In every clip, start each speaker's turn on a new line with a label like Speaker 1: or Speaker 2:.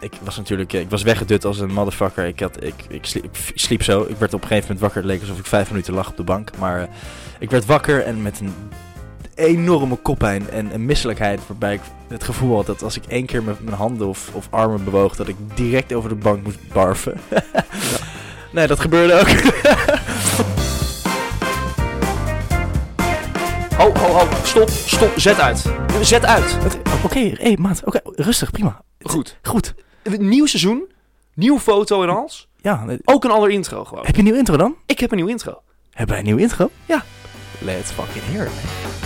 Speaker 1: ik was natuurlijk, eh, ik was weggedut als een motherfucker. Ik, had, ik, ik, sliep, ik sliep zo. Ik werd op een gegeven moment wakker. Het leek alsof ik vijf minuten lag op de bank. Maar eh, ik werd wakker en met een enorme koppijn en een misselijkheid. Waarbij ik het gevoel had dat als ik één keer met mijn handen of, of armen bewoog, dat ik direct over de bank moest barven. Nee, dat gebeurde ook.
Speaker 2: Ho, ho, ho. Stop, stop. Zet uit. Zet uit.
Speaker 1: Oké, hey, maat. Oké, rustig, prima.
Speaker 2: Goed.
Speaker 1: Goed.
Speaker 2: Nieuw seizoen. Nieuwe foto en alles.
Speaker 1: Ja,
Speaker 2: Ook een ander intro gewoon.
Speaker 1: heb je een nieuwe intro dan?
Speaker 2: Ik heb een nieuw intro.
Speaker 1: Hebben wij een nieuwe intro?
Speaker 2: Ja.
Speaker 1: Let's fucking hear it, man.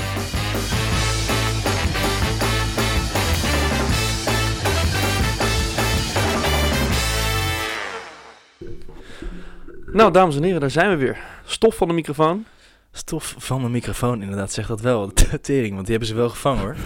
Speaker 2: Nou, dames en heren, daar zijn we weer. Stof van de microfoon.
Speaker 1: Stof van mijn microfoon, inderdaad, zegt dat wel. Tering, want die hebben ze wel gevangen hoor.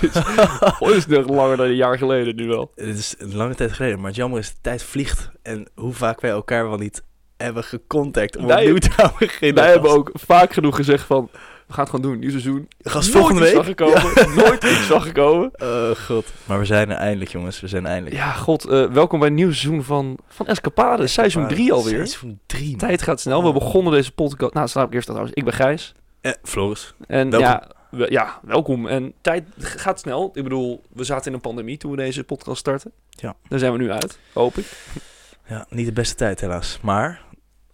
Speaker 2: Oh, is nog langer dan een jaar geleden nu wel.
Speaker 1: Het is een lange tijd geleden, maar het jammer is, de tijd vliegt. En hoe vaak wij elkaar wel niet hebben gecontact om
Speaker 2: Wij-
Speaker 1: opnieuw te gaan beginnen.
Speaker 2: Wij hebben ook vaak genoeg gezegd van... We gaan het gewoon doen, nieuw seizoen.
Speaker 1: Gast volgende week.
Speaker 2: zag gekomen. Nooit iets zag gekomen.
Speaker 1: Oh god. Maar we zijn er eindelijk jongens, we zijn eindelijk.
Speaker 2: Ja, god. eh, welkom bij een nieuw seizoen van, van Escapade. Seizoen 3 alweer.
Speaker 1: Seizoen 3.
Speaker 2: Tijd gaat snel. We begonnen deze podcast... Nou, slaap ik eerst trouwens. Ik ben Gijs.
Speaker 1: Eh, Floris.
Speaker 2: En
Speaker 1: Welkom.
Speaker 2: ja, we- ja, welkom. En tijd gaat snel. Ik bedoel, we zaten in een pandemie toen we deze podcast starten.
Speaker 1: Ja.
Speaker 2: Daar zijn we nu uit, hoop ik.
Speaker 1: Ja, niet de beste tijd helaas. Maar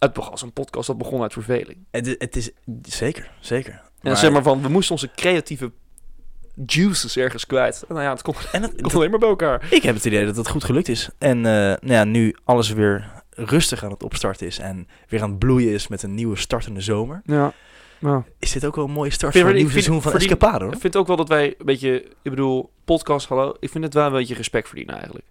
Speaker 2: Het begon als een podcast dat begon uit verveling.
Speaker 1: het, het is zeker, zeker.
Speaker 2: En zeg maar van, we moesten onze creatieve juices ergens kwijt. En nou ja, het komt,
Speaker 1: en het,
Speaker 2: het komt alleen maar bij elkaar.
Speaker 1: ik heb het idee dat het goed gelukt is. En eh, nou ja, nu alles weer rustig aan het opstarten is en weer aan het bloeien is met een nieuwe startende zomer.
Speaker 2: Ja. Nou,
Speaker 1: Is dit ook wel een mooie start
Speaker 2: Vind
Speaker 1: voor
Speaker 2: vind-
Speaker 1: seizoen van Escapade hoor?
Speaker 2: ik vind ook wel dat wij een beetje, ik bedoel, podcast, hallo. Ik vind het wel een beetje respect verdienen eigenlijk.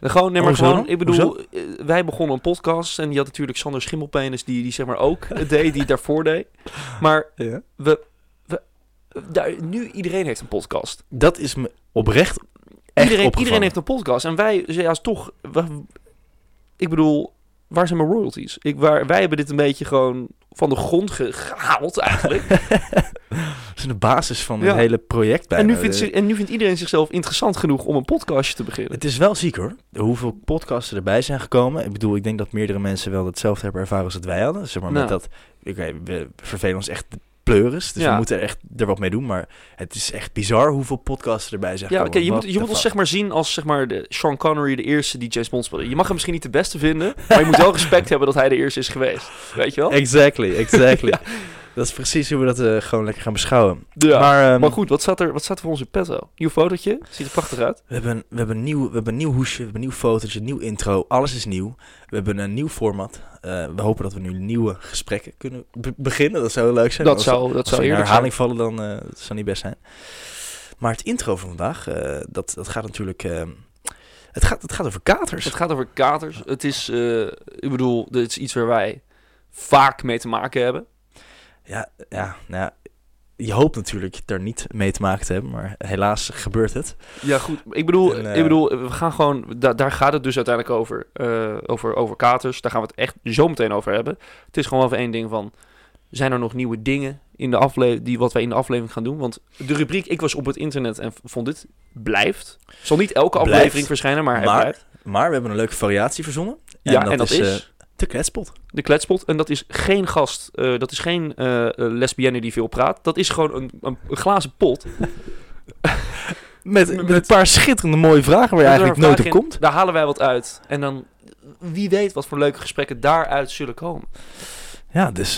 Speaker 2: Gewoon, nee, maar
Speaker 1: Hoezo
Speaker 2: gewoon, ik bedoel, eh, wij begonnen een podcast en die had natuurlijk Sander Schimmelpenis, die, die zeg maar ook het deed, die het daarvoor deed. Maar
Speaker 1: Ja.
Speaker 2: we, we daar, nu iedereen heeft een podcast.
Speaker 1: Dat is me oprecht echt
Speaker 2: Iedereen, iedereen heeft een podcast. En wij, ja, toch, we- ik bedoel, waar zijn mijn royalties? Ik, waar, wij hebben dit een beetje gewoon van de grond ge- gehaald eigenlijk.
Speaker 1: Dat is de basis van
Speaker 2: Ja.
Speaker 1: het hele project bijna.
Speaker 2: en, nu vindt, ze- en nu vindt iedereen zichzelf interessant genoeg om een podcastje te beginnen.
Speaker 1: Het is wel ziek hoor. Hoeveel podcasts er erbij zijn gekomen. Ik bedoel, ik denk dat meerdere mensen wel hetzelfde hebben ervaren als dat wij hadden. Zeg maar met
Speaker 2: Nou.
Speaker 1: dat, oké, we vervelen ons echt pleuris. Dus
Speaker 2: Ja.
Speaker 1: we moeten er echt er wat mee doen. Maar het is echt bizar hoeveel podcasts erbij zijn
Speaker 2: Ja, oké, je moet, je moet ons zeg maar zien als zeg maar de Sean Connery, de eerste die James Bond speelde. Je mag hem misschien niet de beste vinden, maar je moet wel respect hebben dat hij de eerste is geweest. Weet je wel?
Speaker 1: Exactly, exactly. Dat is precies hoe we dat eh, gewoon lekker gaan beschouwen.
Speaker 2: Ja. Maar,
Speaker 1: Maar, ehm,
Speaker 2: goed, wat staat, er, wat staat er voor onze petto? Nieuw fotootje, ziet er prachtig uit.
Speaker 1: We hebben, we, hebben een nieuw, we hebben een nieuw hoesje, we hebben een nieuw fotootje, een nieuw intro. Alles is nieuw. We hebben een nieuw format. Eh, we hopen dat we nu nieuwe gesprekken kunnen be- beginnen. Dat zou heel leuk zijn.
Speaker 2: Dat
Speaker 1: Als-
Speaker 2: zou, dat
Speaker 1: Als
Speaker 2: zou
Speaker 1: we in
Speaker 2: eerlijk
Speaker 1: herhaling
Speaker 2: zijn.
Speaker 1: vallen, dan uh, dat zou niet best zijn. Maar het intro van vandaag, dat, dat gaat natuurlijk... eh, het, gaat, het gaat over katers.
Speaker 2: Het gaat over katers. Het is, ik bedoel, dit is iets waar wij vaak mee te maken hebben.
Speaker 1: Ja, ja, nou ja, je hoopt natuurlijk er niet mee te maken te hebben, maar helaas gebeurt het.
Speaker 2: Ja, goed. Ik bedoel,
Speaker 1: En, eh,
Speaker 2: ik bedoel we gaan gewoon, da- daar gaat het dus uiteindelijk over, eh, over, over katers. Daar gaan we het echt zo meteen over hebben. Het is gewoon even één ding van, zijn er nog nieuwe dingen in de aflevering, die wat wij in de aflevering gaan doen? Want de rubriek, ik was op het internet en vond dit, blijft. Zal niet elke
Speaker 1: Blijft.
Speaker 2: aflevering verschijnen, maar, het
Speaker 1: Maar
Speaker 2: blijft.
Speaker 1: Maar we hebben een leuke variatie verzonnen.
Speaker 2: Ja, en dat is,
Speaker 1: eh, de kletspot.
Speaker 2: de kletspot. En dat is geen gast, eh, dat is geen eh, eh, lesbienne die veel praat. Dat is gewoon een, een, een glazen pot.
Speaker 1: Met, met, een paar schitterende mooie vragen waar je eigenlijk nooit op komt.
Speaker 2: Daar halen wij wat uit. En dan, wie weet wat voor leuke gesprekken daaruit zullen komen.
Speaker 1: Ja, dus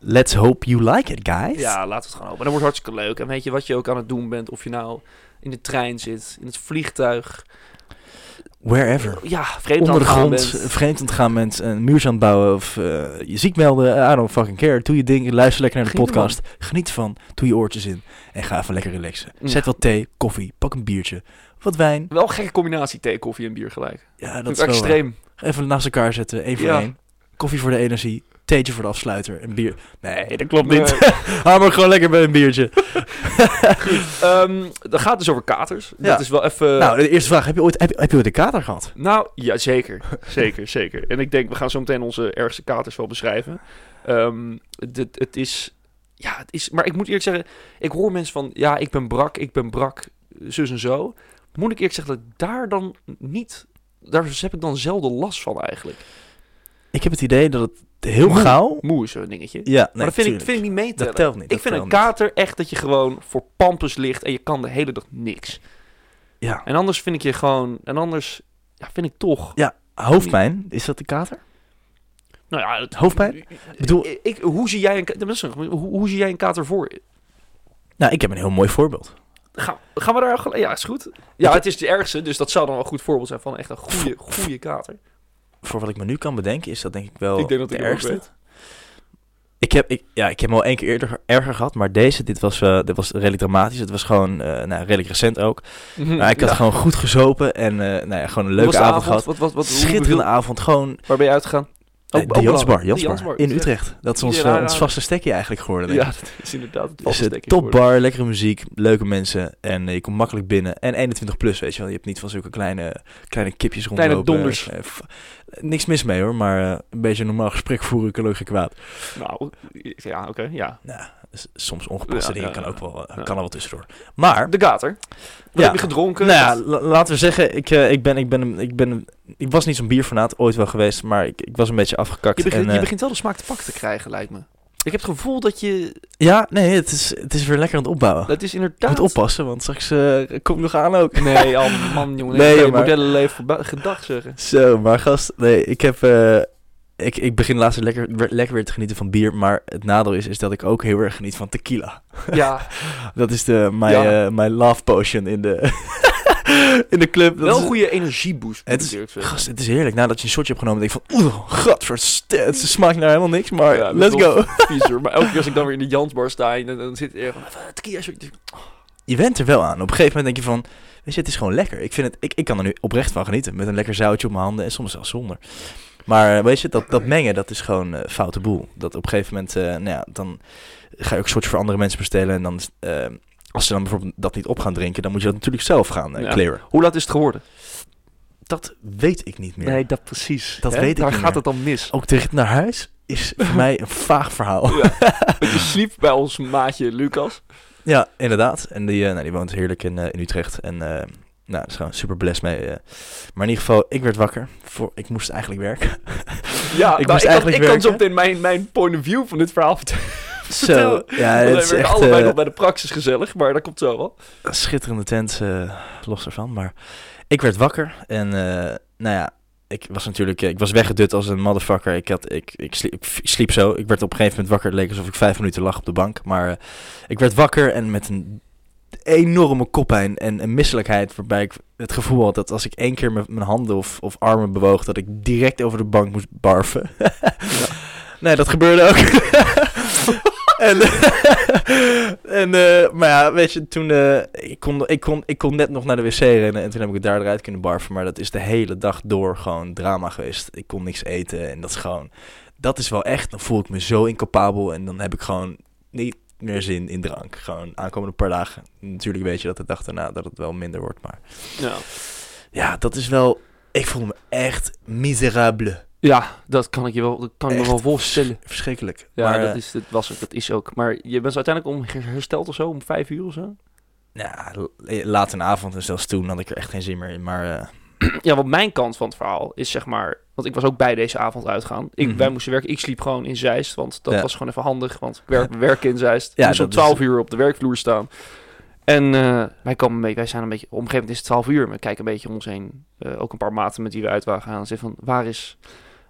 Speaker 1: let's hope you like it, guys.
Speaker 2: Ja, laten we het gewoon hopen. En dat wordt hartstikke leuk. En weet je wat je ook aan het doen bent? Of je nou in de trein zit, in het vliegtuig.
Speaker 1: Wherever.
Speaker 2: Ja, vreemd
Speaker 1: Onder de grond, vreemd aan het gaan bent, een muurtje aan het bouwen of eh, je ziek melden. I don't fucking care. Doe je ding, luister lekker naar de
Speaker 2: Geniet
Speaker 1: podcast. Geniet ervan, doe je oortjes in en ga even lekker relaxen.
Speaker 2: Ja.
Speaker 1: Zet wat thee, koffie, pak een biertje, wat wijn.
Speaker 2: Wel een gekke combinatie thee, koffie en bier gelijk.
Speaker 1: Ja, dat
Speaker 2: Dat
Speaker 1: is wel
Speaker 2: extreem.
Speaker 1: Even naast elkaar zetten, één voor
Speaker 2: Ja.
Speaker 1: één. Koffie voor de energie, theetje voor de afsluiter en bier. Nee, dat klopt
Speaker 2: Nee.
Speaker 1: niet. Hou maar gewoon lekker bij een biertje.
Speaker 2: Ehm dat gaat dus over katers.
Speaker 1: Ja.
Speaker 2: Dat is wel even...
Speaker 1: Nou, de eerste vraag. Heb je ooit, heb je, heb je ooit een kater gehad?
Speaker 2: Nou, ja, zeker. zeker, zeker. En ik denk, we gaan zo meteen onze ergste katers wel beschrijven. Ehm, dit, het is... Ja, het is... Maar ik moet eerlijk zeggen, ik hoor mensen van... Ja, ik ben brak, ik ben brak, zus en zo. Moet ik eerlijk zeggen dat ik daar dan niet daar heb ik dan zelden last van eigenlijk.
Speaker 1: Ik heb het idee dat het heel
Speaker 2: Moe.
Speaker 1: gauw...
Speaker 2: Moe is zo'n dingetje.
Speaker 1: Ja, nee,
Speaker 2: maar dat vind ik, vind ik niet meetellen.
Speaker 1: Dat telt niet.
Speaker 2: ik vind een
Speaker 1: niet.
Speaker 2: kater echt dat je gewoon voor pampus ligt en je kan de hele dag niks.
Speaker 1: Ja.
Speaker 2: En anders vind ik je gewoon... En anders ja, vind ik toch...
Speaker 1: Ja, hoofdpijn. Is dat de kater?
Speaker 2: Nou ja, het,
Speaker 1: Hoofdpijn?
Speaker 2: Ik,
Speaker 1: bedoel-
Speaker 2: ik, hoe, zie jij een, is hoe, hoe zie jij een kater voor?
Speaker 1: Nou, ik heb een heel mooi voorbeeld.
Speaker 2: Gaan, gaan we daar. Ja, is goed. Ja, het is de ergste, dus dat zou dan wel een goed voorbeeld zijn van echt een goede, goede kater.
Speaker 1: Voor wat ik me nu kan bedenken, is dat denk ik wel
Speaker 2: Ik denk dat
Speaker 1: de
Speaker 2: ik
Speaker 1: ergste. Ik heb, ik, ja, ik heb hem al één keer eerder erger gehad, maar deze, dit was, eh, dit was redelijk dramatisch. Het was gewoon, eh, nou, redelijk recent ook. Maar ik had
Speaker 2: Ja.
Speaker 1: gewoon goed gezopen en eh, nou ja, gewoon een leuke avond, gehad.
Speaker 2: Wat, wat,
Speaker 1: Schitterende avond, gewoon
Speaker 2: Waar ben je uitgegaan?
Speaker 1: De Jansbar. Jansbar, in Utrecht. Dat is ons, eh, ons vaste stekje eigenlijk geworden. denk
Speaker 2: Ja, dat is inderdaad het vaste stekje geworden.
Speaker 1: topbar, lekkere muziek, leuke mensen en eh, je komt makkelijk binnen. En 21 plus, weet je wel. Je hebt niet van zulke kleine, kleine kipjes
Speaker 2: Kleine
Speaker 1: rondlopen.
Speaker 2: donders.
Speaker 1: Eh, niks mis mee hoor, maar een beetje een normaal gesprek voeren kan ook geen kwaad.
Speaker 2: Nou, ja, oké, ja.
Speaker 1: Nou, soms ongepaste
Speaker 2: Ja,
Speaker 1: dingen
Speaker 2: ja,
Speaker 1: kan ook wel, eh,
Speaker 2: Ja.
Speaker 1: kan er wel tussendoor. Maar,
Speaker 2: De kater. Wat
Speaker 1: Ja.
Speaker 2: heb je gedronken?
Speaker 1: nou ja, la- laten we zeggen, ik, eh, ik, ben, ik, ben, ik, ben, ik was niet zo'n bierfanaat, ooit wel geweest, maar ik, ik was een beetje afgekakt.
Speaker 2: je, begint,
Speaker 1: en,
Speaker 2: je
Speaker 1: eh,
Speaker 2: begint wel de smaak te pakken te krijgen, lijkt me. Ik heb het gevoel dat je...
Speaker 1: Ja, nee, het is, het is weer lekker aan het opbouwen.
Speaker 2: Dat is inderdaad...
Speaker 1: moet oppassen, want straks eh, kom ik nog aan ook.
Speaker 2: Nee, al man, jongen.
Speaker 1: Nee,
Speaker 2: Nee, je
Speaker 1: maar-
Speaker 2: modellenleven gedag zeggen.
Speaker 1: Zo, maar gast, nee, ik heb... ik, ik begin laatst lekker, weer- lekker weer te genieten van bier, maar het nadeel is, is dat ik ook heel erg geniet van tequila.
Speaker 2: Ja,
Speaker 1: Dat is de, mijn,
Speaker 2: Ja.
Speaker 1: eh, mijn love potion in de, in de club.
Speaker 2: Wel
Speaker 1: is-
Speaker 2: goede energieboost.
Speaker 1: Het is-. Gast, het is heerlijk. Nadat je een shotje hebt genomen, denk ik van... Oeh, gadverste, het smaakt naar helemaal niks, maar
Speaker 2: Ja,
Speaker 1: let's go.
Speaker 2: Viezer. Maar elke keer als ik dan weer in de Jansbar sta, en dan, zit er van... "Eh, Tequila shot."
Speaker 1: Je went er wel aan. Op een gegeven moment denk je van... Weet je, het is gewoon lekker. Ik, vind het, ik, ik kan er nu oprecht van genieten. Met een lekker zoutje op mijn handen en soms zelfs zonder. Maar eh, weet je, dat, dat mengen, dat is gewoon eh foute boel. Dat op een gegeven moment, eh, nou ja, dan ga je ook shotjes voor andere mensen bestellen. En dan, als ze dan bijvoorbeeld dat niet op gaan drinken, dan moet je dat natuurlijk zelf gaan eh
Speaker 2: Ja.
Speaker 1: clearen.
Speaker 2: Hoe laat is het geworden?
Speaker 1: Dat weet ik niet meer.
Speaker 2: Nee, dat precies.
Speaker 1: Dat
Speaker 2: Hè?
Speaker 1: weet ik
Speaker 2: Daar
Speaker 1: niet
Speaker 2: gaat
Speaker 1: meer.
Speaker 2: het dan mis.
Speaker 1: Ook de rit naar huis is voor mij een vaag verhaal.
Speaker 2: Ja. Je sliep bij ons maatje Lucas.
Speaker 1: Ja, inderdaad. En die, eh, nou, die woont heerlijk in, eh, in Utrecht. En eh, nou, daar is gewoon super blessed mee. eh. Maar in ieder geval, ik werd wakker. Voor, ik moest eigenlijk werken.
Speaker 2: Ja,
Speaker 1: Ik
Speaker 2: ik,
Speaker 1: moest
Speaker 2: ik, kan,
Speaker 1: eigenlijk
Speaker 2: ik kan zo
Speaker 1: werken.
Speaker 2: meteen mijn, mijn point of view van dit verhaal vertellen.
Speaker 1: Zo, ja, het is
Speaker 2: werken
Speaker 1: echt
Speaker 2: allebei
Speaker 1: eh,
Speaker 2: nog bij de praxis gezellig, maar dat komt zo wel.
Speaker 1: een schitterende tent, eh, los ervan. Maar ik werd wakker en eh, nou ja, ik was natuurlijk, eh, ik was weggedut als een motherfucker. Ik, had, ik, ik, sliep, ik sliep zo. Ik werd op een gegeven moment wakker. Het leek alsof ik vijf minuten lag op de bank. Maar eh, ik werd wakker en met een enorme koppijn en een misselijkheid. Waarbij ik het gevoel had dat als ik één keer met mijn handen of, of armen bewoog, dat ik direct over de bank moest barven. Nee, dat gebeurde ook. en, en eh, maar ja, weet je, toen eh, ik, kon, ik, kon, ik kon net nog naar de wc rennen en toen heb ik het daar eruit kunnen barven. Maar dat is de hele dag door gewoon drama geweest. Ik kon niks eten en dat is gewoon, dat is wel echt, dan voel ik me zo incapabel en dan heb ik gewoon niet meer zin in drank. Gewoon aankomende paar dagen. Natuurlijk weet je dat de dag daarna dat het wel minder wordt, maar
Speaker 2: Ja.
Speaker 1: ja, dat is wel, ik voel me echt miserable.
Speaker 2: ja, dat kan ik je wel, dat kan ik me wel voorstellen.
Speaker 1: Verschrikkelijk.
Speaker 2: Ja,
Speaker 1: maar,
Speaker 2: dat,
Speaker 1: eh,
Speaker 2: is, dat was het, dat is ook. Maar je bent uiteindelijk om hersteld of zo, om vijf uur of zo?
Speaker 1: Ja, laat in de avond en zelfs toen had ik er echt geen zin meer in. Maar eh,
Speaker 2: Ja, want mijn kant van het verhaal is zeg maar... Want ik was ook bij deze avond uitgaan. Ik,
Speaker 1: Mhm.
Speaker 2: Wij moesten werken. Ik sliep gewoon in Zeist. Want dat
Speaker 1: Ja.
Speaker 2: was gewoon even handig. Want ik werk, we werken in Zeist.
Speaker 1: Ja,
Speaker 2: dus om
Speaker 1: dat is-
Speaker 2: 12 uur op de werkvloer staan. En eh, wij, komen beetje, wij zijn een beetje... Op een gegeven moment is het 12 uur. We kijken een beetje om ons heen. Eh, ook een paar maten met wie we uit waren gaan. En zeggen van, waar is...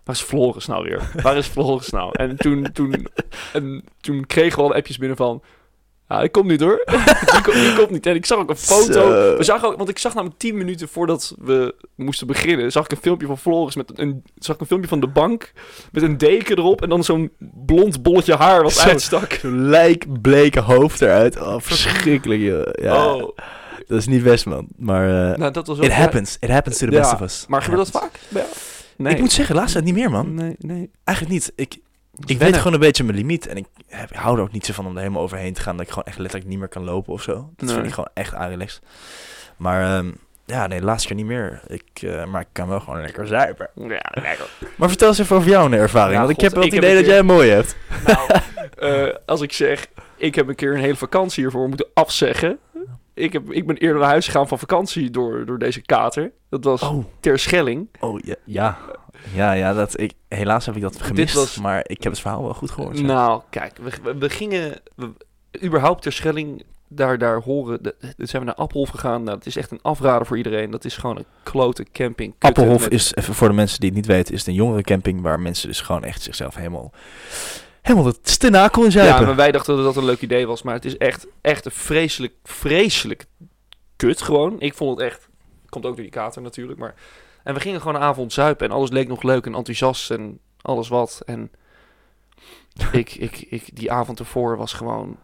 Speaker 2: Waar is Floris nou weer? Waar is Floris nou? En toen, toen, en toen kregen we al appjes binnen van... Ja, ik kom niet hoor. die, komt, die komt niet. En ik zag ook een foto. We zagen ook, want ik zag namelijk 10 minuten voordat we moesten beginnen, zag ik een filmpje van Floris met een, zag ik een filmpje van de bank met een deken erop en dan zo'n blond bolletje haar wat
Speaker 1: Zo.
Speaker 2: uitstak.
Speaker 1: zo'n lijkbleke hoofd eruit. Oh, verschrikkelijk. joh. Ja,
Speaker 2: Oh,
Speaker 1: dat is niet best, man. Maar eh,
Speaker 2: nou dat was ook,
Speaker 1: it happens. It happens to the
Speaker 2: Ja,
Speaker 1: best of us.
Speaker 2: Maar gebeurt dat vaak? jou? Nee.
Speaker 1: Ik moet zeggen, laatst niet meer, man.
Speaker 2: Nee, nee.
Speaker 1: Eigenlijk niet. Ik, ik weet gewoon een beetje mijn limiet. En ik, ik hou er ook niet zo van om er helemaal overheen te gaan. Dat ik gewoon echt letterlijk niet meer kan lopen of zo. Dat
Speaker 2: Nee.
Speaker 1: vind ik gewoon echt aanrelaxed. Maar ehm, ja, nee, de laatste keer niet meer. Ik, eh, maar ik kan wel gewoon lekker zuipen.
Speaker 2: Ja, lekker.
Speaker 1: Maar vertel eens even over jouw ervaring.
Speaker 2: Ja,
Speaker 1: want ik heb wel het idee dat jij een mooie hebt.
Speaker 2: Nou, eh, als ik zeg, ik heb een keer een hele vakantie hiervoor moeten afzeggen. ik, heb, ik ben eerder naar huis gegaan van vakantie door, door deze kater. Dat was
Speaker 1: Oh,
Speaker 2: ter Schelling.
Speaker 1: oh ja. Ja, ja, ja dat, ik, helaas heb ik dat gemist.
Speaker 2: was-
Speaker 1: Maar ik heb het verhaal wel goed gehoord.
Speaker 2: Nou, kijk, we, we, we gingen we- überhaupt ter Schelling daar, daar horen. De, zijn we naar Appelhof gegaan. Nou, dat is echt een afrader voor iedereen. Dat is gewoon een klote camping.
Speaker 1: Appelhof
Speaker 2: met-
Speaker 1: is, even voor de mensen die het niet weten, is een jongerencamping waar mensen dus gewoon echt zichzelf helemaal, helemaal de stenakel in zuipen.
Speaker 2: Ja, maar wij dachten dat dat een leuk idee was. Maar het is echt, echt een vreselijk, vreselijk kut gewoon. Ik vond het echt... Komt ook door die kater natuurlijk, maar... En we gingen gewoon een avond zuipen en alles leek nog leuk en enthousiast en alles wat. En ik, ik, ik, die avond ervoor was gewoon...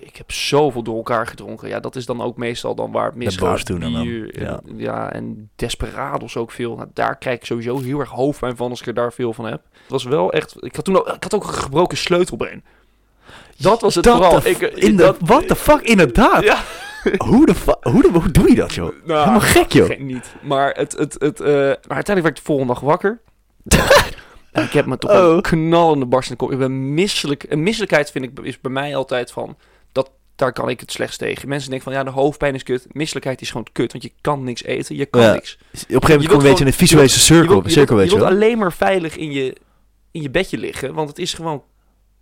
Speaker 2: Ik heb zoveel door elkaar gedronken. Ja, dat is dan ook meestal dan waar het misgaat.
Speaker 1: dan,
Speaker 2: Bier
Speaker 1: ja.
Speaker 2: en, ja, en desperados ook veel. Nou, daar krijg ik sowieso heel erg hoofdpijn van als ik er daar veel van heb. Het was wel echt... Ik had toen ook, ik had ook een gebroken sleutelbeen. Dat was het
Speaker 1: Dat
Speaker 2: vooral.
Speaker 1: de
Speaker 2: Ik,
Speaker 1: in de,
Speaker 2: dat-
Speaker 1: what the fuck, inderdaad.
Speaker 2: Ja.
Speaker 1: Hoe, de hoe, de, hoe doe je dat, joh?
Speaker 2: Nou,
Speaker 1: Helemaal gek, joh.
Speaker 2: Geen niet. Maar, het, het, het, eh, maar uiteindelijk werd ik de volgende dag wakker. en ik heb me toch
Speaker 1: Oh.
Speaker 2: een knallende barst in de kop. Ik ben misselijk. En misselijkheid vind ik is bij mij altijd van... Dat, daar kan ik het slechtst tegen. Mensen denken van ja, de hoofdpijn is kut. Misselijkheid is gewoon kut. Want je kan niks eten. Je kan
Speaker 1: Ja.
Speaker 2: niks.
Speaker 1: Op een gegeven moment kom je een beetje in een visuele
Speaker 2: je
Speaker 1: cirkel,
Speaker 2: wilt, je wilt-
Speaker 1: je
Speaker 2: je wilt
Speaker 1: wel.
Speaker 2: alleen maar veilig in je, in je bedje liggen. Want het is gewoon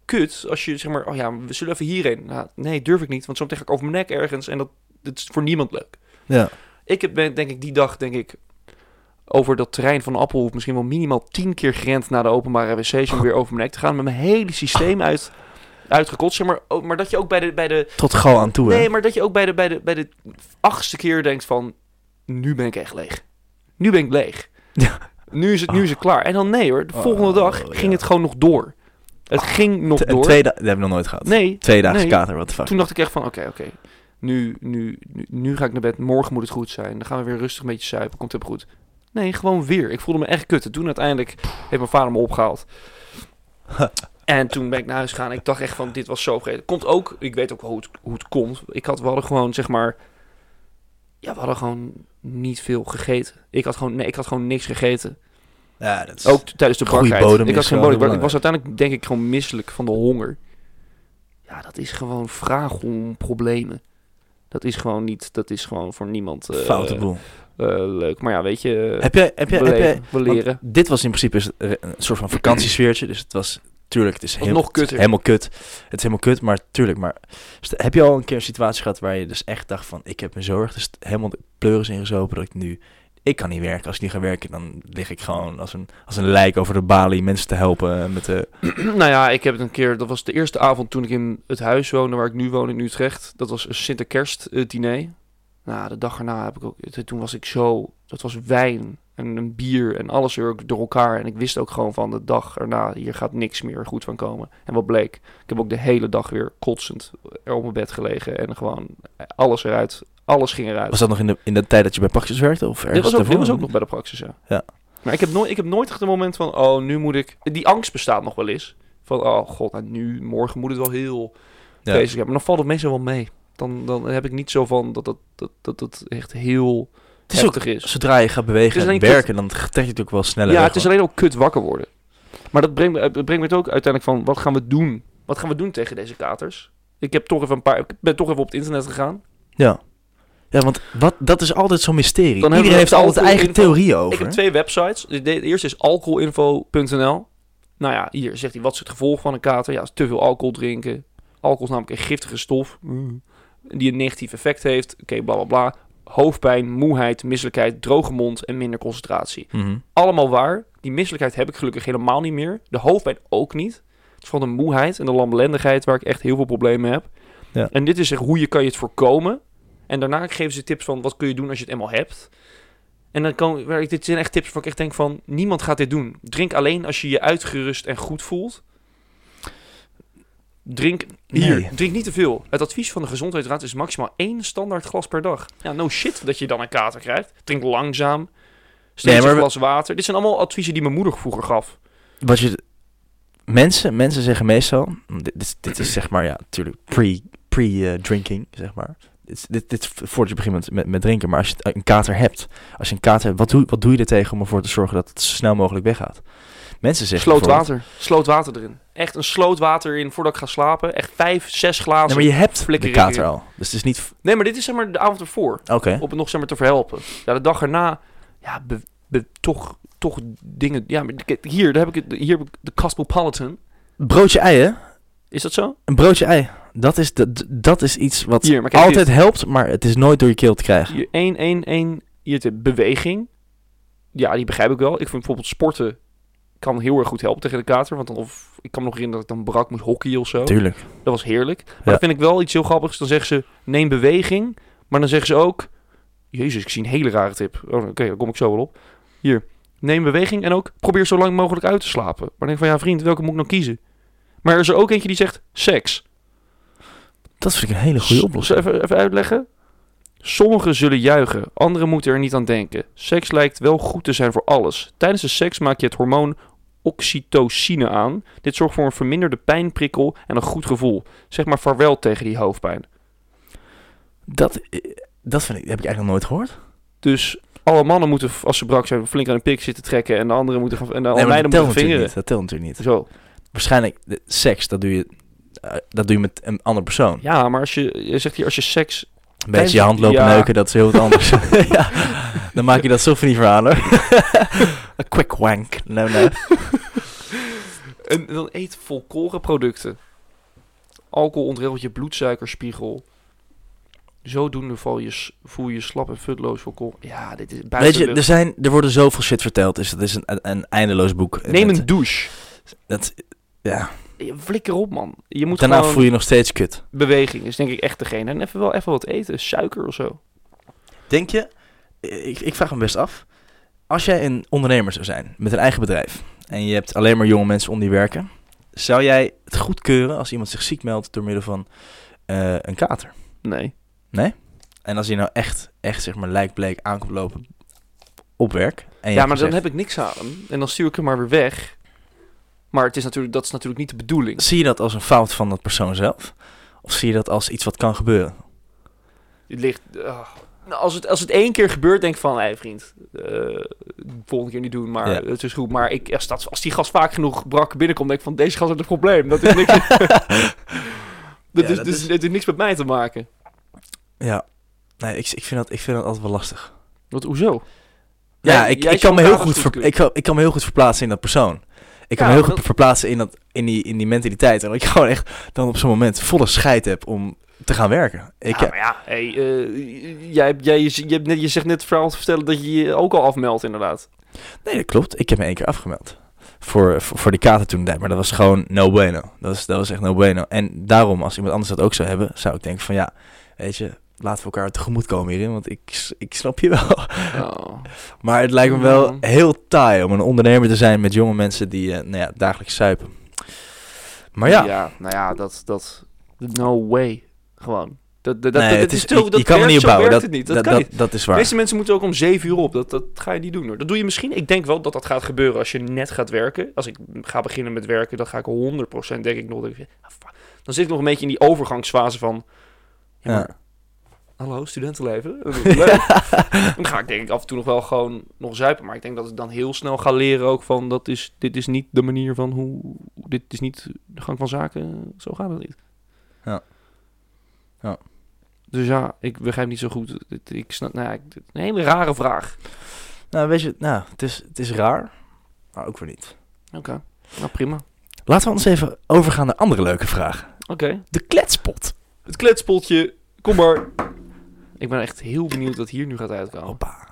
Speaker 2: kut als je zeg maar... Oh ja, we zullen even hierheen. Nou, nee, durf ik niet. Want zometeen ga ik over mijn nek ergens. En dat, dat is voor niemand leuk.
Speaker 1: Ja.
Speaker 2: Ik heb, denk ik die dag, denk ik, over dat terrein van Appelhoef misschien wel minimaal tien keer gerend naar de openbare wc's om weer over mijn nek te gaan. Met mijn hele systeem uit, uitgekotst. Zeg maar, ook- maar dat je ook bij de, bij de,
Speaker 1: Tot gal aan toe, hè?
Speaker 2: nee, maar dat je ook bij de, bij de, bij de achtste keer denkt van, nu ben ik echt leeg. Nu ben ik leeg.
Speaker 1: Ja.
Speaker 2: Nu is het, nu is het klaar. En dan nee hoor, de
Speaker 1: Oh,
Speaker 2: volgende dag ging
Speaker 1: ja.
Speaker 2: het gewoon nog door. Het ging nog door.
Speaker 1: Twee dagen, dat hebben we nog nooit gehad.
Speaker 2: Nee,
Speaker 1: Twee dagen
Speaker 2: nee.
Speaker 1: kater, what the fuck.
Speaker 2: toen dacht ik echt van, oké, oké. Nu, nu, nu, nu ga ik naar bed. Morgen moet het goed zijn. Dan gaan we weer rustig een beetje zuipen. Komt het goed. Nee, gewoon weer. Ik voelde me echt kut. En toen uiteindelijk heeft mijn vader me opgehaald. en toen ben ik naar huis gegaan. Ik dacht echt van, dit was zo vergeten. Komt ook, ik weet ook hoe het, hoe het komt. Ik had, we hadden gewoon, zeg maar... Ja, we hadden gewoon niet veel gegeten. Ik had gewoon, nee, ik had gewoon niks gegeten.
Speaker 1: Ja, dat is...
Speaker 2: Ook tijdens de
Speaker 1: bodem
Speaker 2: Ik, had geen bodem. ik was uiteindelijk denk ik gewoon misselijk van de honger. Ja, dat is gewoon vraag om problemen. Dat is gewoon niet, dat is gewoon voor niemand eh,
Speaker 1: Foute boel.
Speaker 2: eh, leuk. Maar ja, weet je,
Speaker 1: Heb jij, heb jij, heb jij,
Speaker 2: leven, we
Speaker 1: want
Speaker 2: leren.
Speaker 1: dit was in principe een soort van vakantiesfeertje, dus het was, tuurlijk, het is, heel,
Speaker 2: nog kutter.
Speaker 1: helemaal kut. Het is helemaal kut, maar tuurlijk, maar heb je al een keer een situatie gehad waar je dus echt dacht van, ik heb me zo erg dus helemaal de pleuris ingezopen dat ik nu, ik kan niet werken. Als ik niet ga werken, dan lig ik gewoon als een, als een lijk over de balie mensen te helpen met de...
Speaker 2: nou ja, ik heb het een keer, dat was de eerste avond toen ik in het huis woonde waar ik nu woon in Utrecht. Dat was een Sinterkerst eh, diner. Nou, de dag erna heb ik ook, toen was ik zo, dat was wijn en een bier en alles door elkaar. En ik wist ook gewoon van de dag erna, hier gaat niks meer goed van komen. En wat bleek, ik heb ook de hele dag weer kotsend op mijn bed gelegen en gewoon alles eruit, alles ging eruit.
Speaker 1: Was dat nog in de, in de tijd dat je bij Praxis werkte? Of
Speaker 2: Dit was, ook, dit was ook nog bij de praxis, ja.
Speaker 1: Ja.
Speaker 2: Maar ik heb, nooit, ik heb nooit echt een moment van, oh, nu moet ik... Die angst bestaat nog wel eens. Van, oh god, nou, nu, morgen moet het wel heel
Speaker 1: Ja.
Speaker 2: bezig zijn. Maar dan valt het meestal wel mee. Dan, dan heb ik niet zo van dat dat, dat, dat, dat echt heel
Speaker 1: Het is ook,
Speaker 2: is.
Speaker 1: zodra je gaat bewegen en werken, dan trek je het ook wel sneller
Speaker 2: Ja,
Speaker 1: weg,
Speaker 2: het is alleen ook kut wakker worden. Maar dat brengt, me- het brengt me het ook uiteindelijk van, wat gaan we doen? Wat gaan we doen tegen deze katers? Ik heb toch even een paar, ik ben toch even op het internet gegaan.
Speaker 1: Ja. Ja, want wat, dat is altijd zo'n mysterie.
Speaker 2: Dan
Speaker 1: Iedereen heeft altijd eigen
Speaker 2: info.
Speaker 1: theorieën over.
Speaker 2: Ik heb twee websites. De, de eerste is alcoholinfo.nl. Nou ja, hier zegt hij wat is het gevolg van een kater. Ja, te veel alcohol drinken. Alcohol is namelijk een giftige stof mm, die een negatief effect heeft. Oké, bla bla bla. Hoofdpijn, moeheid, misselijkheid, droge mond en minder concentratie.
Speaker 1: Mhm.
Speaker 2: Allemaal waar. Die misselijkheid heb ik gelukkig helemaal niet meer. De hoofdpijn ook niet. Het is vooral de moeheid en de lamlendigheid waar ik echt heel veel problemen mee heb.
Speaker 1: Ja.
Speaker 2: En dit is zeg, hoe je kan je het voorkomen. En daarna geven ze tips van wat kun je doen als je het eenmaal hebt. En dan kan, waar ik- dit zijn echt tips waar ik echt denk van niemand gaat dit doen. Drink alleen als je je uitgerust en goed voelt. Drink hier,
Speaker 1: Nee.
Speaker 2: drink niet te veel. Het advies van de gezondheidsraad is maximaal één standaard glas per dag. Ja, no shit dat je dan een kater krijgt. Drink langzaam. Steeds
Speaker 1: Nee,
Speaker 2: een glas water. Dit zijn allemaal adviezen die mijn moeder vroeger gaf.
Speaker 1: Wat je... Mensen, mensen zeggen meestal... Dit, dit, dit is zeg maar, ja, natuurlijk pre- pre-drinking, zeg maar. Dit, dit, voordat je begint met, met, drinken. Maar als je een kater hebt... Als je een kater hebt, wat doe, wat doe je er tegen om ervoor te zorgen dat het zo snel mogelijk weggaat? Mensen zeggen
Speaker 2: Sloot water. Sloot water erin. Echt een sloot water in voordat ik ga slapen. Echt vijf, zes glazen.
Speaker 1: Nee, maar je hebt de kater al. Dus het is niet...
Speaker 2: Nee, maar dit is zeg maar de avond ervoor.
Speaker 1: Oké.
Speaker 2: Op het nog zeg maar te verhelpen. Ja, de dag erna. Ja, be- be- toch, toch dingen. Ja, maar hier, daar heb ik het. Hier heb ik de Cosmopolitan.
Speaker 1: Broodje ei, hè?
Speaker 2: Is dat zo?
Speaker 1: Een broodje ei. Dat is, dat, dat is iets wat
Speaker 2: Hier, maar kijk
Speaker 1: altijd
Speaker 2: dit.
Speaker 1: helpt, maar het is nooit door je keel te krijgen.
Speaker 2: Hier, één, één, één. Hier de beweging. Ja, die begrijp ik wel. Ik vind bijvoorbeeld sporten kan heel erg goed helpen tegen de kater. Want dan, of, ik kan me nog herinneren dat ik dan brak moest hockey of zo.
Speaker 1: Tuurlijk.
Speaker 2: Dat was heerlijk. Maar
Speaker 1: Ja.
Speaker 2: dan vind ik wel iets heel grappigs. Dan zeggen ze, neem beweging. Maar dan zeggen ze ook... Jezus, ik zie een hele rare tip. Oh, Oké, daar kom ik zo wel op. Hier, neem beweging en ook probeer zo lang mogelijk uit te slapen. Maar dan denk ik van, ja vriend, welke moet ik nou kiezen? Maar er is er ook eentje die zegt, seks.
Speaker 1: Dat vind ik een hele goede oplossing.
Speaker 2: Even, even uitleggen. Sommigen zullen juichen, anderen moeten er niet aan denken. Seks lijkt wel goed te zijn voor alles. Tijdens de seks maak je het hormoon oxytocine aan. Dit zorgt voor een verminderde pijnprikkel en een goed gevoel. Zeg maar vaarwel tegen die hoofdpijn.
Speaker 1: Dat, eh, dat vind ik, heb ik eigenlijk nog nooit gehoord.
Speaker 2: Dus alle mannen moeten, als ze brak zijn, flink aan een pik zitten trekken. En de anderen moeten gaan, en de
Speaker 1: Nee,
Speaker 2: moeten vingeren.
Speaker 1: niet. Dat telt natuurlijk niet.
Speaker 2: Zo.
Speaker 1: Waarschijnlijk, de, seks, dat doe, je, dat doe je met een andere persoon.
Speaker 2: Ja, maar als je, je zegt hier, als je seks...
Speaker 1: Een beetje je hand lopen
Speaker 2: Ja.
Speaker 1: neuken, dat is heel wat anders. ja, dan maak je dat zo van die verhalen. Een quick wank. No, no.
Speaker 2: En dan eet volkoren producten. Alcohol ontregelt je bloedsuikerspiegel. Zodoende val je, voel je je slap en futloos volkomen. Ja, dit is buiten
Speaker 1: Weet je, er, zijn, er worden zoveel shit verteld. Dus het is een, een, een eindeloos boek.
Speaker 2: Neem
Speaker 1: Dat-
Speaker 2: een douche.
Speaker 1: Dat, ja.
Speaker 2: Flikker op, man. Je moet
Speaker 1: Daarna voel je je nog steeds kut.
Speaker 2: Beweging is denk ik echt degene. En even wel even wat eten. Suiker of zo.
Speaker 1: Denk je, ik, ik vraag me best af. Als jij een ondernemer zou zijn met een eigen bedrijf. En je hebt alleen maar jonge mensen om die werken. Zou jij het goedkeuren als iemand zich ziek meldt door middel van eh, een kater?
Speaker 2: Nee.
Speaker 1: En als hij nou echt, echt zeg maar lijkbleek aankomt lopen op werk. En je
Speaker 2: Ja, maar dan heb ik niks aan hem. En dan stuur ik hem maar weer weg. Maar het is natuurlijk, dat is natuurlijk niet de bedoeling.
Speaker 1: Zie je dat als een fout van dat persoon zelf? Of zie je dat als iets wat kan gebeuren?
Speaker 2: Het ligt... ah. Nou, als, het, als het één keer gebeurt, denk ik van... Hé vriend, eh, volgende keer niet doen, maar
Speaker 1: Ja.
Speaker 2: het is goed. Maar ik, als, dat, als die gast vaak genoeg brak binnenkomt, denk ik van... Deze gast heeft een probleem. Dat is niks... dat,
Speaker 1: Ja,
Speaker 2: is,
Speaker 1: dat
Speaker 2: dus,
Speaker 1: is-
Speaker 2: het heeft niks met mij te maken.
Speaker 1: Ja. Nee, ik, ik, vind dat, ik vind dat altijd wel lastig.
Speaker 2: Wat, hoezo?
Speaker 1: Ja, ik, ik, kan me heel goed ver- ik, kan, ik kan me heel goed verplaatsen in dat persoon. Ik kan
Speaker 2: Ja,
Speaker 1: me heel goed
Speaker 2: dat-
Speaker 1: verplaatsen in, dat, in, die, in die mentaliteit. En dat ik gewoon echt dan op zo'n moment volle scheid heb om te gaan werken. Ik,
Speaker 2: ja, maar ja, hey, eh, jij, jij, je, je, hebt net, je zegt net het verhaal te vertellen dat je je ook al afmeldt, inderdaad.
Speaker 1: Nee, dat klopt. Ik heb me één keer afgemeld. Voor, voor, voor die kater toen tijd. Maar dat was gewoon no bueno. Dat was, dat was echt no bueno. En daarom, als iemand anders dat ook zou hebben, zou ik denken van ja, weet je, laten we elkaar tegemoet komen hierin. Want ik, ik snap je wel.
Speaker 2: Oh.
Speaker 1: Maar het lijkt me wel heel taai om een ondernemer te zijn met jonge mensen die eh, nou ja, dagelijks suipen. Maar ja,
Speaker 2: Ja, nou ja, dat, dat, no way. Gewoon. Dat, dat,
Speaker 1: nee,
Speaker 2: dat, dat
Speaker 1: het
Speaker 2: is
Speaker 1: is, je,
Speaker 2: dat
Speaker 1: je kan er
Speaker 2: werkt-
Speaker 1: niet
Speaker 2: werkt
Speaker 1: Dat,
Speaker 2: het niet. Dat,
Speaker 1: dat,
Speaker 2: kan
Speaker 1: dat,
Speaker 2: niet.
Speaker 1: dat is waar.
Speaker 2: Deze mensen moeten ook om zeven uur op. Dat, dat ga je niet doen hoor. Dat doe je misschien. Ik denk wel dat dat gaat gebeuren als je net gaat werken. Als ik ga beginnen met werken, dan ga ik 100% denk ik nog. Dan zit ik nog een beetje in die overgangsfase van. Ja. Hallo, studentenleven. Leuk. dan ga ik denk ik af en toe nog wel gewoon nog zuipen. Maar ik denk dat ik dan heel snel ga leren ook van dat is, dit is niet de manier van hoe. Dit is niet de gang van zaken. Zo gaat het niet.
Speaker 1: Ja. Ja.
Speaker 2: Dus ja, ik begrijp niet zo goed. Ik- snap, nou, ja, een hele rare vraag.
Speaker 1: Nou, weet je, nou, het is, het is raar, maar ook weer niet.
Speaker 2: Oké, nou prima.
Speaker 1: Laten we ons even overgaan naar andere leuke vragen.
Speaker 2: Oké.
Speaker 1: De kletspot.
Speaker 2: Het kletspotje, kom maar. Ik ben echt heel benieuwd wat hier nu gaat uitkomen.
Speaker 1: Hoppa.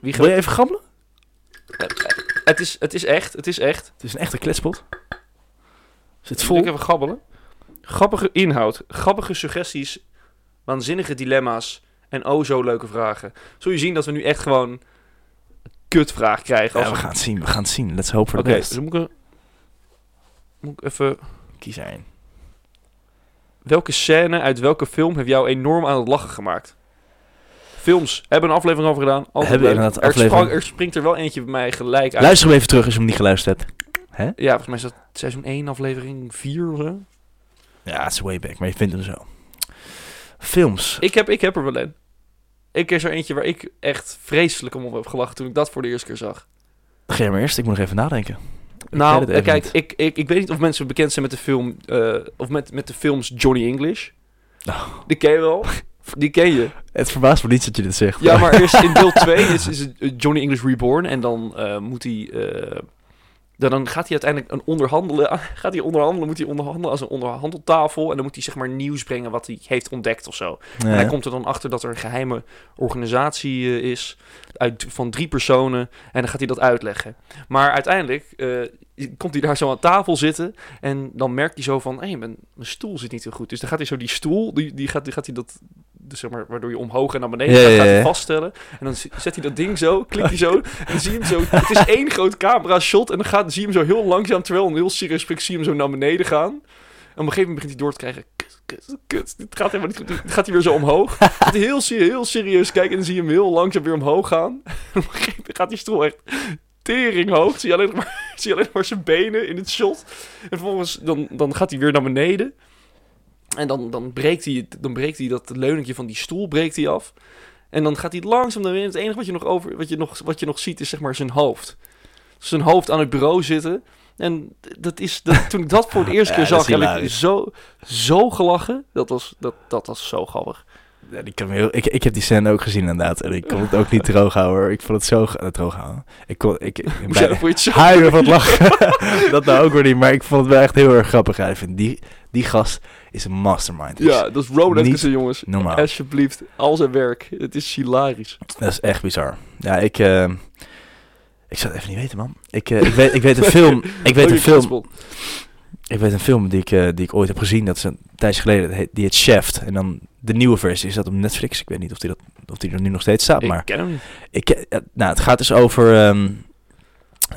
Speaker 2: Wie
Speaker 1: Wil je even gammelen?
Speaker 2: het, is, het is echt, het is echt.
Speaker 1: Het is een echte kletspot. Zit
Speaker 2: Vol. Ik even gabbelen. Grappige inhoud, grappige suggesties, waanzinnige dilemma's en oh zo leuke vragen. Zul je zien dat we nu echt gewoon een kutvraag krijgen.
Speaker 1: Ja,
Speaker 2: Als
Speaker 1: we gaan het zien, we gaan het zien. Let's hope for the
Speaker 2: dus
Speaker 1: best.
Speaker 2: dan moet ik, moet ik even...
Speaker 1: Kies één.
Speaker 2: Welke scène uit welke film heeft jou enorm aan het lachen gemaakt? Films. Hebben een aflevering over gedaan. Altijd
Speaker 1: Hebben
Speaker 2: leuk.
Speaker 1: inderdaad
Speaker 2: er,
Speaker 1: aflevering.
Speaker 2: sprang- er springt er wel eentje bij mij gelijk uit.
Speaker 1: Luister hem even terug als je hem niet geluisterd hebt.
Speaker 2: Ja, volgens mij is dat seizoen 1, aflevering 4 of zo.
Speaker 1: Ja, het is way back, maar je vindt hem zo. Films.
Speaker 2: Ik heb, ik heb er wel een. Ik is er eentje waar ik echt vreselijk om op heb gelachen toen ik dat voor de eerste keer zag.
Speaker 1: Ga jij maar eerst? Ik moet nog even nadenken.
Speaker 2: Nou, kijk,
Speaker 1: niet.
Speaker 2: ik, ik, ik weet niet of mensen bekend zijn met de film... eh, of met, met de films Johnny English.
Speaker 1: Oh.
Speaker 2: Die ken je wel. Die ken je.
Speaker 1: Het verbaast me niet dat je dit zegt.
Speaker 2: Ja, maar eerst in deel 2 is, is het, eh, Johnny English Reborn. En dan eh, moet hij... dan, dan gaat hij uiteindelijk een onderhandelen. Gaat hij onderhandelen, moet hij onderhandelen als een onderhandeltafel. En dan moet hij zeg maar nieuws brengen wat hij heeft ontdekt of zo.
Speaker 1: Ja,
Speaker 2: En hij komt er dan achter dat er een geheime organisatie eh, is uit, van drie personen. En dan gaat hij dat uitleggen. Maar uiteindelijk eh, komt hij daar zo aan tafel zitten. En dan merkt hij zo van, hé, mijn, mijn stoel zit niet zo goed. Dus dan gaat hij zo die stoel, die, die, gaat, die gaat hij dat, dus zeg maar, waardoor je omhoog en naar beneden gaat, hij vaststellen. En dan zet hij dat ding zo, klikt hij zo. En dan zie je hem zo, het is één groot camera shot. En dan gaat, zie je hem zo heel langzaam, terwijl een heel serieus gesprek, zie je hem zo naar beneden gaan. En op een gegeven moment begint hij door te krijgen, kut, kut, kut, dit gaat helemaal niet goed. Dan gaat hij weer zo omhoog. Gaat hij heel, heel serieus kijken en dan zie je hem heel langzaam weer omhoog gaan. En op een gegeven moment gaat die stoel echt tering hoog. Zie je alleen maar, zie je alleen maar zijn benen in het shot. En vervolgens dan, dan gaat hij weer naar beneden. En dan, dan, breekt hij, het- dan breekt hij dat leuningje van die stoel breekt hij af. En dan gaat hij langzaam naar beneden. Het enige wat je nog, over, wat je nog, wat je nog ziet is zeg maar zijn hoofd. Zijn hoofd aan het bureau zitten. En dat is, dat, toen ik dat voor de eerste keer zag, heb ik zo, zo gelachen. Dat was, dat, dat was zo grappig.
Speaker 1: Kan me heel, ik, ik heb die scène ook gezien inderdaad. En ik kon het ook niet droog houden hoor. Ik vond het zo... Uh, droog houden. Ik kon... Ik, ik,
Speaker 2: het zo...
Speaker 1: huilen van het lachen. dat nou ook weer niet. Maar ik vond het wel echt heel erg grappig. Ja, ik vind die, die gast is een mastermind. Dus
Speaker 2: Ja, dat is Rowan Atkinson, jongens.
Speaker 1: Normaal.
Speaker 2: Alsjeblieft, al zijn werk. Het is hilarisch.
Speaker 1: Dat is echt bizar. Ja, ik... eh, ik zou het even niet weten, man. Ik, eh, ik, weet, ik weet een film... Ik weet
Speaker 2: Oh,
Speaker 1: een film... Ik weet een film die ik, eh, die ik ooit heb gezien. Dat is een tijdje geleden. Die heet Shaft. En dan de nieuwe versie is dat op Netflix. Ik weet niet of die, dat, of die er nu nog steeds staat. Maar
Speaker 2: Ik ken hem niet.
Speaker 1: Ik, eh, nou, het gaat dus over ehm,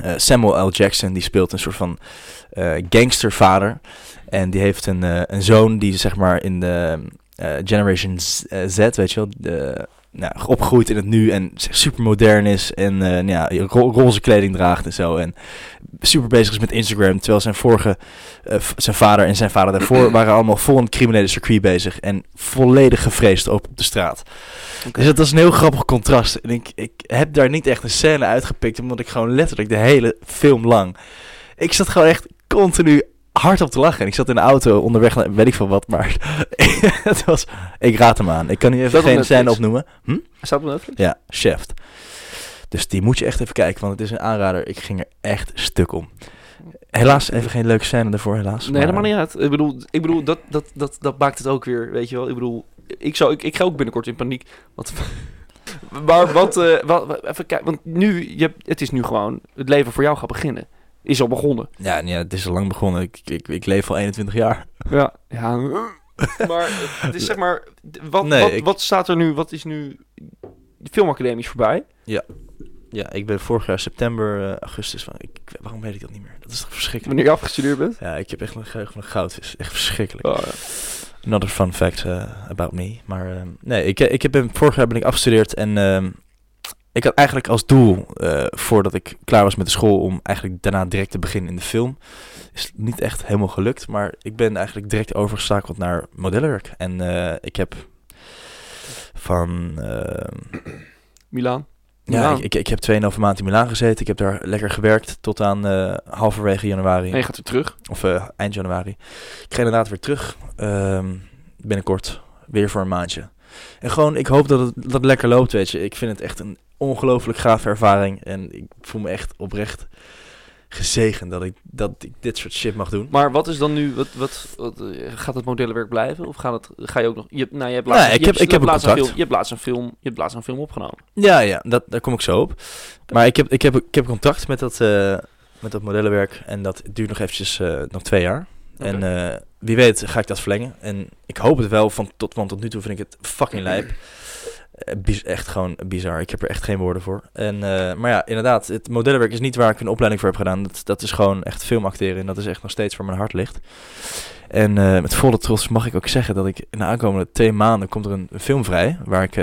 Speaker 1: eh, Samuel L. Jackson. Die speelt een soort van eh, gangstervader. En die heeft een, een zoon die zeg maar in de Generation Z, weet je wel, de, nou, opgegroeid in het nu en super modern is en eh, nou ja, ro- roze kleding draagt en zo. En super bezig is met Instagram. Terwijl zijn vorige, eh, zijn vader en zijn vader daarvoor waren allemaal vol het criminele circuit bezig. En volledig gevreesd op de straat. Dus dat is een heel grappig contrast. En ik, ik heb daar niet echt een scène uitgepikt, omdat ik gewoon letterlijk de hele film lang. Ik zat gewoon echt continu hard op te lachen. En ik zat in de auto onderweg naar weet ik veel wat, maar het was. Ik raad hem aan. Ik kan nu even geen scène opnoemen. Hm?
Speaker 2: Staat op Netflix?
Speaker 1: Ja, Shaft. Dus die moet je echt even kijken, want het is een aanrader. Ik ging er echt stuk om. Helaas even geen leuke scène ervoor, helaas.
Speaker 2: Nee,
Speaker 1: maar-
Speaker 2: maakt niet uit. Ik bedoel, ik bedoel dat, dat, dat, dat maakt het ook weer, weet je wel. Ik bedoel, ik, zou, ik, ik ga ook binnenkort in paniek. Wat, maar wat, eh, wat, even kijken, want nu, je, het is nu gewoon, het leven voor jou gaat beginnen. Is al begonnen.
Speaker 1: Ja, nee, het is al lang begonnen. Ik, ik, ik leef al 21 jaar.
Speaker 2: Ja. ja. Maar het is zeg maar, wat,
Speaker 1: Nee,
Speaker 2: wat,
Speaker 1: ik-
Speaker 2: wat staat er nu, wat is nu, de filmacademie is voorbij.
Speaker 1: Ja, ik ben vorig jaar september, eh, augustus. Van, ik, waarom weet ik dat niet meer? Dat is toch verschrikkelijk?
Speaker 2: Wanneer je afgestudeerd bent.
Speaker 1: Ja, ik heb echt een geheugen van een goudvis. Echt verschrikkelijk.
Speaker 2: Oh, ja.
Speaker 1: Another fun fact eh, about me. Maar ehm, nee, ik, ik heb, vorig jaar ben ik afgestudeerd en ehm, ik had eigenlijk als doel, eh, voordat ik klaar was met de school, om eigenlijk daarna direct te beginnen in de film. Is niet echt helemaal gelukt, maar ik ben eigenlijk direct overgeschakeld naar modellenwerk. En eh, ik heb van... ehm,
Speaker 2: Milaan.
Speaker 1: ja, ik, ik, ik heb 2,5 maand in Milaan gezeten. Ik heb daar lekker gewerkt tot aan eh, halverwege januari.
Speaker 2: En je gaat weer terug.
Speaker 1: Of eind januari. Ik ga inderdaad weer terug. ehm, binnenkort. Weer voor een maandje. En gewoon, ik hoop dat het, dat het lekker loopt, weet je. Ik vind het echt een ongelooflijk gave ervaring. En ik voel me echt oprecht gezegend dat ik, dat ik dit soort shit mag doen.
Speaker 2: Maar wat is dan nu, wat, wat, wat, eh, gaat het modellenwerk blijven? Of gaat het, ga je ook nog, je, hebt- nou, je hebt laatst,
Speaker 1: ik
Speaker 2: je
Speaker 1: heb- ik heb een
Speaker 2: laatst een
Speaker 1: contact.
Speaker 2: film, je hebt laatst een film, je hebt laatst een film opgenomen.
Speaker 1: Ja, ja, dat, daar kom ik zo op. Maar ik heb, ik heb, ik heb contact met dat, eh, met dat modellenwerk. En dat duurt nog eventjes, eh, nog twee jaar. En. Wie weet ga ik dat verlengen. En ik hoop het wel, van tot, want tot nu toe vind ik het fucking lijp. Eh, echt gewoon bizar. Ik heb er echt geen woorden voor. En, eh, maar ja, inderdaad, het modellenwerk is niet waar ik een opleiding voor heb gedaan. Dat, dat is gewoon echt filmacteren. En dat is echt nog steeds waar mijn hart ligt. En eh, met volle trots mag ik ook zeggen dat ik in de aankomende twee maanden komt er een, film vrij. Waar ik...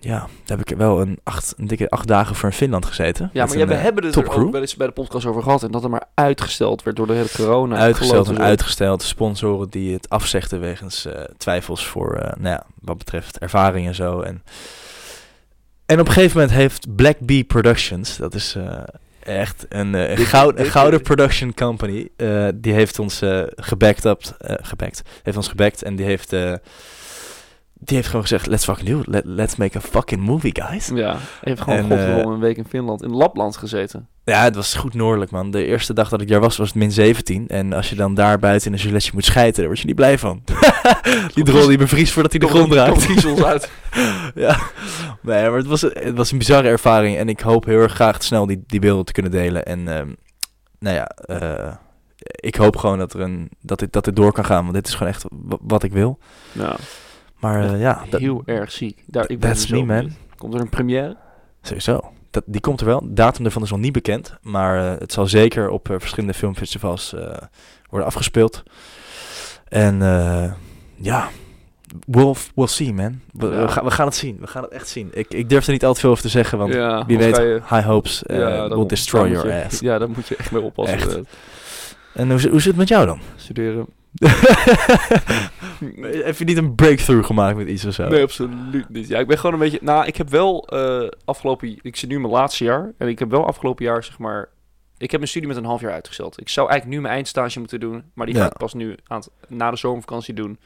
Speaker 1: ja, daar heb ik wel een, acht, een dikke acht dagen voor in Finland gezeten.
Speaker 2: Ja, maar
Speaker 1: een,
Speaker 2: we
Speaker 1: eh,
Speaker 2: hebben het er
Speaker 1: topcrew.
Speaker 2: ook wel eens bij de podcast over gehad. En dat er maar uitgesteld werd door de hele corona.
Speaker 1: uitgesteld en
Speaker 2: ik.
Speaker 1: uitgesteld. Sponsoren die het afzegden wegens eh, twijfels voor, eh, nou ja, wat betreft ervaring en zo. En En op een gegeven moment heeft Black Bee Productions, dat is echt een,
Speaker 2: Dit-
Speaker 1: goud,
Speaker 2: dit-
Speaker 1: gouden production company, die heeft ons eh gebackt, up, gebackt, heeft ons gebackt en die heeft, die heeft gewoon gezegd, let's fucking do it, Let, let's make a fucking movie, guys.
Speaker 2: Ja, hij heeft gewoon godverdomme
Speaker 1: eh,
Speaker 2: een week in Finland, in Lapland gezeten.
Speaker 1: Ja, het was goed noordelijk, man. De eerste dag dat ik daar was, was het min 17. En als je dan daar buiten in een giletje moet schijten, daar word je niet blij van. die drol die bevriest voordat hij de grond raakt.
Speaker 2: kiezels uit.
Speaker 1: ja, nee, maar het was, het was een bizarre ervaring. En ik hoop heel erg graag snel die, die beelden te kunnen delen. En ehm, nou ja, eh, ik hoop gewoon dat, er een, dat, dit, dat dit door kan gaan. Want dit is gewoon echt wa- wat ik wil.
Speaker 2: Ja,
Speaker 1: Maar eh, ja, dat,
Speaker 2: heel erg ziek. Daar, ik ben
Speaker 1: that's me, man.
Speaker 2: Komt er een première?
Speaker 1: sowieso. Dat, die komt er wel. De datum ervan is nog niet bekend. Maar eh, het zal zeker op eh, verschillende filmfestivals eh, worden afgespeeld. En eh, ja, we'll, we'll see, man. We,
Speaker 2: Ja.
Speaker 1: we, gaan, we gaan het zien. We gaan het echt zien. Ik, ik durf er niet al te veel over te zeggen, want
Speaker 2: ja,
Speaker 1: wie weet,
Speaker 2: je-
Speaker 1: high hopes eh,
Speaker 2: Ja,
Speaker 1: will destroy your
Speaker 2: je-
Speaker 1: ass.
Speaker 2: Ja, daar moet je echt mee oppassen.
Speaker 1: Echt. En hoe, hoe zit het met jou dan?
Speaker 2: Studeren.
Speaker 1: Heb je niet een breakthrough gemaakt met iets of zo?
Speaker 2: Nee, absoluut niet. Ja, ik ben gewoon een beetje... Nou, ik heb wel eh, afgelopen... Ik zit nu in mijn laatste jaar. En ik heb wel afgelopen jaar, zeg maar... Ik heb mijn studie met een half jaar uitgesteld. Ik zou eigenlijk nu mijn eindstage moeten doen. Maar die ga ik pas nu aan het, na de zomervakantie doen.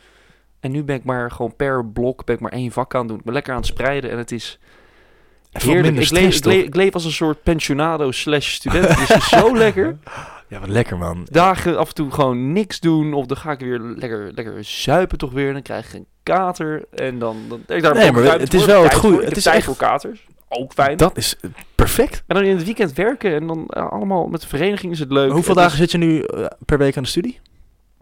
Speaker 2: En nu ben ik maar gewoon per blok ben ik maar één vak aan het doen. Ik ben lekker aan het spreiden. En het is heerlijk. Ik leef, ik leef als een soort pensionado slash student. Het is zo lekker.
Speaker 1: Ja, wat lekker, man.
Speaker 2: Dagen af en toe gewoon niks doen. Of dan ga ik weer lekker, lekker zuipen toch weer. Dan krijg ik een kater. En dan... dan ik daar
Speaker 1: Nee, maar het is wel het.
Speaker 2: Ik
Speaker 1: Het is
Speaker 2: tijd
Speaker 1: echt-
Speaker 2: voor katers. Ook fijn.
Speaker 1: Dat is eh, perfect.
Speaker 2: En dan in het weekend werken. En dan eh, allemaal met de vereniging is het leuk.
Speaker 1: Hoeveel dagen zit je nu eh, per week aan de studie?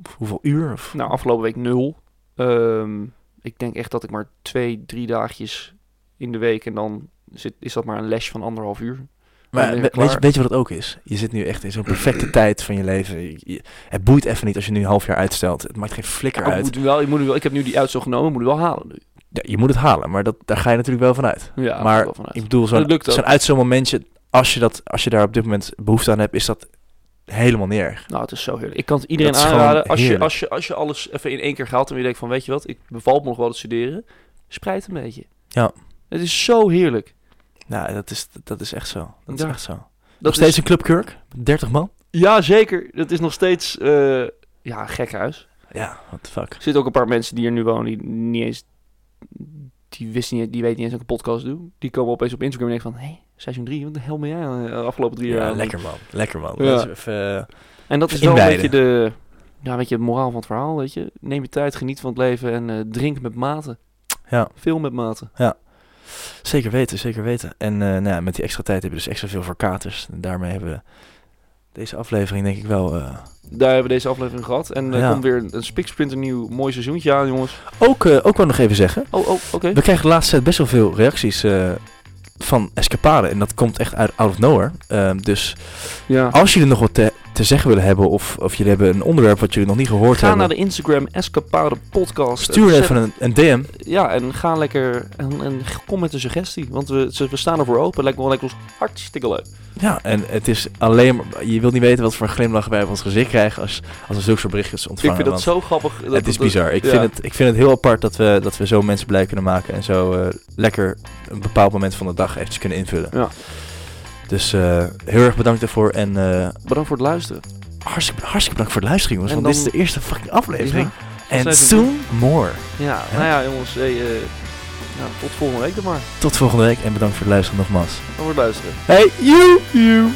Speaker 1: Of hoeveel uur? Of?
Speaker 2: Nou, afgelopen week nul. Ehm, ik denk echt dat ik maar twee, drie dagjes in de week. En dan zit, is dat maar een les van anderhalf uur.
Speaker 1: Maar
Speaker 2: je
Speaker 1: weet je, weet je wat het ook is? Je zit nu echt in zo'n perfecte tijd van je leven. Je- je- het boeit even niet als je nu een half jaar uitstelt. Het maakt geen flikker
Speaker 2: Ja,
Speaker 1: uit.
Speaker 2: moet wel, ik, moet wel, ik heb nu die uitstel genomen. Moet ik wel halen nu.
Speaker 1: Ja, je moet het halen, maar dat, daar ga je natuurlijk wel van uit.
Speaker 2: Ja,
Speaker 1: maar
Speaker 2: ik wel vanuit.
Speaker 1: ik bedoel, zo'n zo'n uitstelmomentje, als je, dat, als je daar op dit moment behoefte aan hebt, is dat helemaal niet erg.
Speaker 2: Nou, het is zo heerlijk. Ik kan het iedereen aanraden. Als je, als, je, als je alles even in één keer gaat en je denkt van, weet je wat, ik bevalt me nog wel het studeren. Spreid een beetje.
Speaker 1: Ja.
Speaker 2: Het is zo heerlijk.
Speaker 1: Nou, dat is, dat is echt zo. Dat is
Speaker 2: Ja.
Speaker 1: echt zo. Nog steeds
Speaker 2: is,
Speaker 1: een Club Kirk? 30 man?
Speaker 2: ja, zeker. Dat is nog steeds, eh ja, gek huis.
Speaker 1: Ja, what the fuck.
Speaker 2: Er zitten ook een paar mensen die er nu wonen die niet eens, die wisten niet, die weten niet eens dat ik een podcast doe. Die komen opeens op Instagram en denken van, hé, hey, seizoen 3, wat de hel ben jij de afgelopen drie jaar?
Speaker 1: Ja,
Speaker 2: aan?
Speaker 1: lekker man. Lekker man.
Speaker 2: Ja.
Speaker 1: Dat is even, eh,
Speaker 2: En dat is wel een
Speaker 1: Inwijden.
Speaker 2: beetje de, ja, weet je, het moraal van het verhaal, weet je. Neem je tijd, geniet van het leven en eh, drink met mate.
Speaker 1: Ja.
Speaker 2: Veel met mate.
Speaker 1: Zeker weten, zeker weten. En eh, nou ja, met die extra tijd heb je dus extra veel voor katers. En daarmee hebben we deze aflevering denk ik wel... eh,
Speaker 2: Daar hebben we deze aflevering gehad. En er
Speaker 1: Ja.
Speaker 2: komt weer een spiksplinter nieuw mooi seizoentje aan, jongens.
Speaker 1: Ook, eh, ook wel nog even zeggen.
Speaker 2: Oh, oh, oké.
Speaker 1: We krijgen de laatste tijd best wel veel reacties eh, van Escapade. En dat komt echt uit out of nowhere. Ehm, dus
Speaker 2: Ja.
Speaker 1: als jullie nog wat te, te zeggen willen hebben... Of, of jullie hebben een onderwerp wat jullie nog niet gehoord
Speaker 2: Ga
Speaker 1: hebben...
Speaker 2: naar de Instagram Escapade Podcast.
Speaker 1: Stuur
Speaker 2: En
Speaker 1: even een, een DM.
Speaker 2: Ja, en ga lekker en, en kom met een suggestie. Want we, we staan ervoor open. Lijkt me wel lekker ons hartstikke leuk.
Speaker 1: Ja, en het is alleen maar... Je wilt niet weten wat voor glimlach wij op ons gezicht krijgen... als, als we zulke soort berichtjes
Speaker 2: Ik
Speaker 1: ontvangen.
Speaker 2: vind dat zo grappig. Dat,
Speaker 1: het is bizar. Ik,
Speaker 2: ja.
Speaker 1: vind het, ik vind het heel apart dat we, dat we zo mensen blij kunnen maken... en zo eh, lekker een bepaald moment van de dag eventjes kunnen invullen.
Speaker 2: Ja.
Speaker 1: Dus eh, heel erg bedankt daarvoor. En eh,
Speaker 2: Bedankt voor het luisteren.
Speaker 1: hartstikke, hartstikke bedankt voor het luisteren, jongens.
Speaker 2: En
Speaker 1: want dit is de eerste fucking aflevering. En soon more.
Speaker 2: Ja, nou ja, jongens. Hey, eh, nou, tot volgende week dan maar.
Speaker 1: Tot volgende week en bedankt voor het luisteren nogmaals.
Speaker 2: Voor het luisteren.
Speaker 1: Hey, you, you.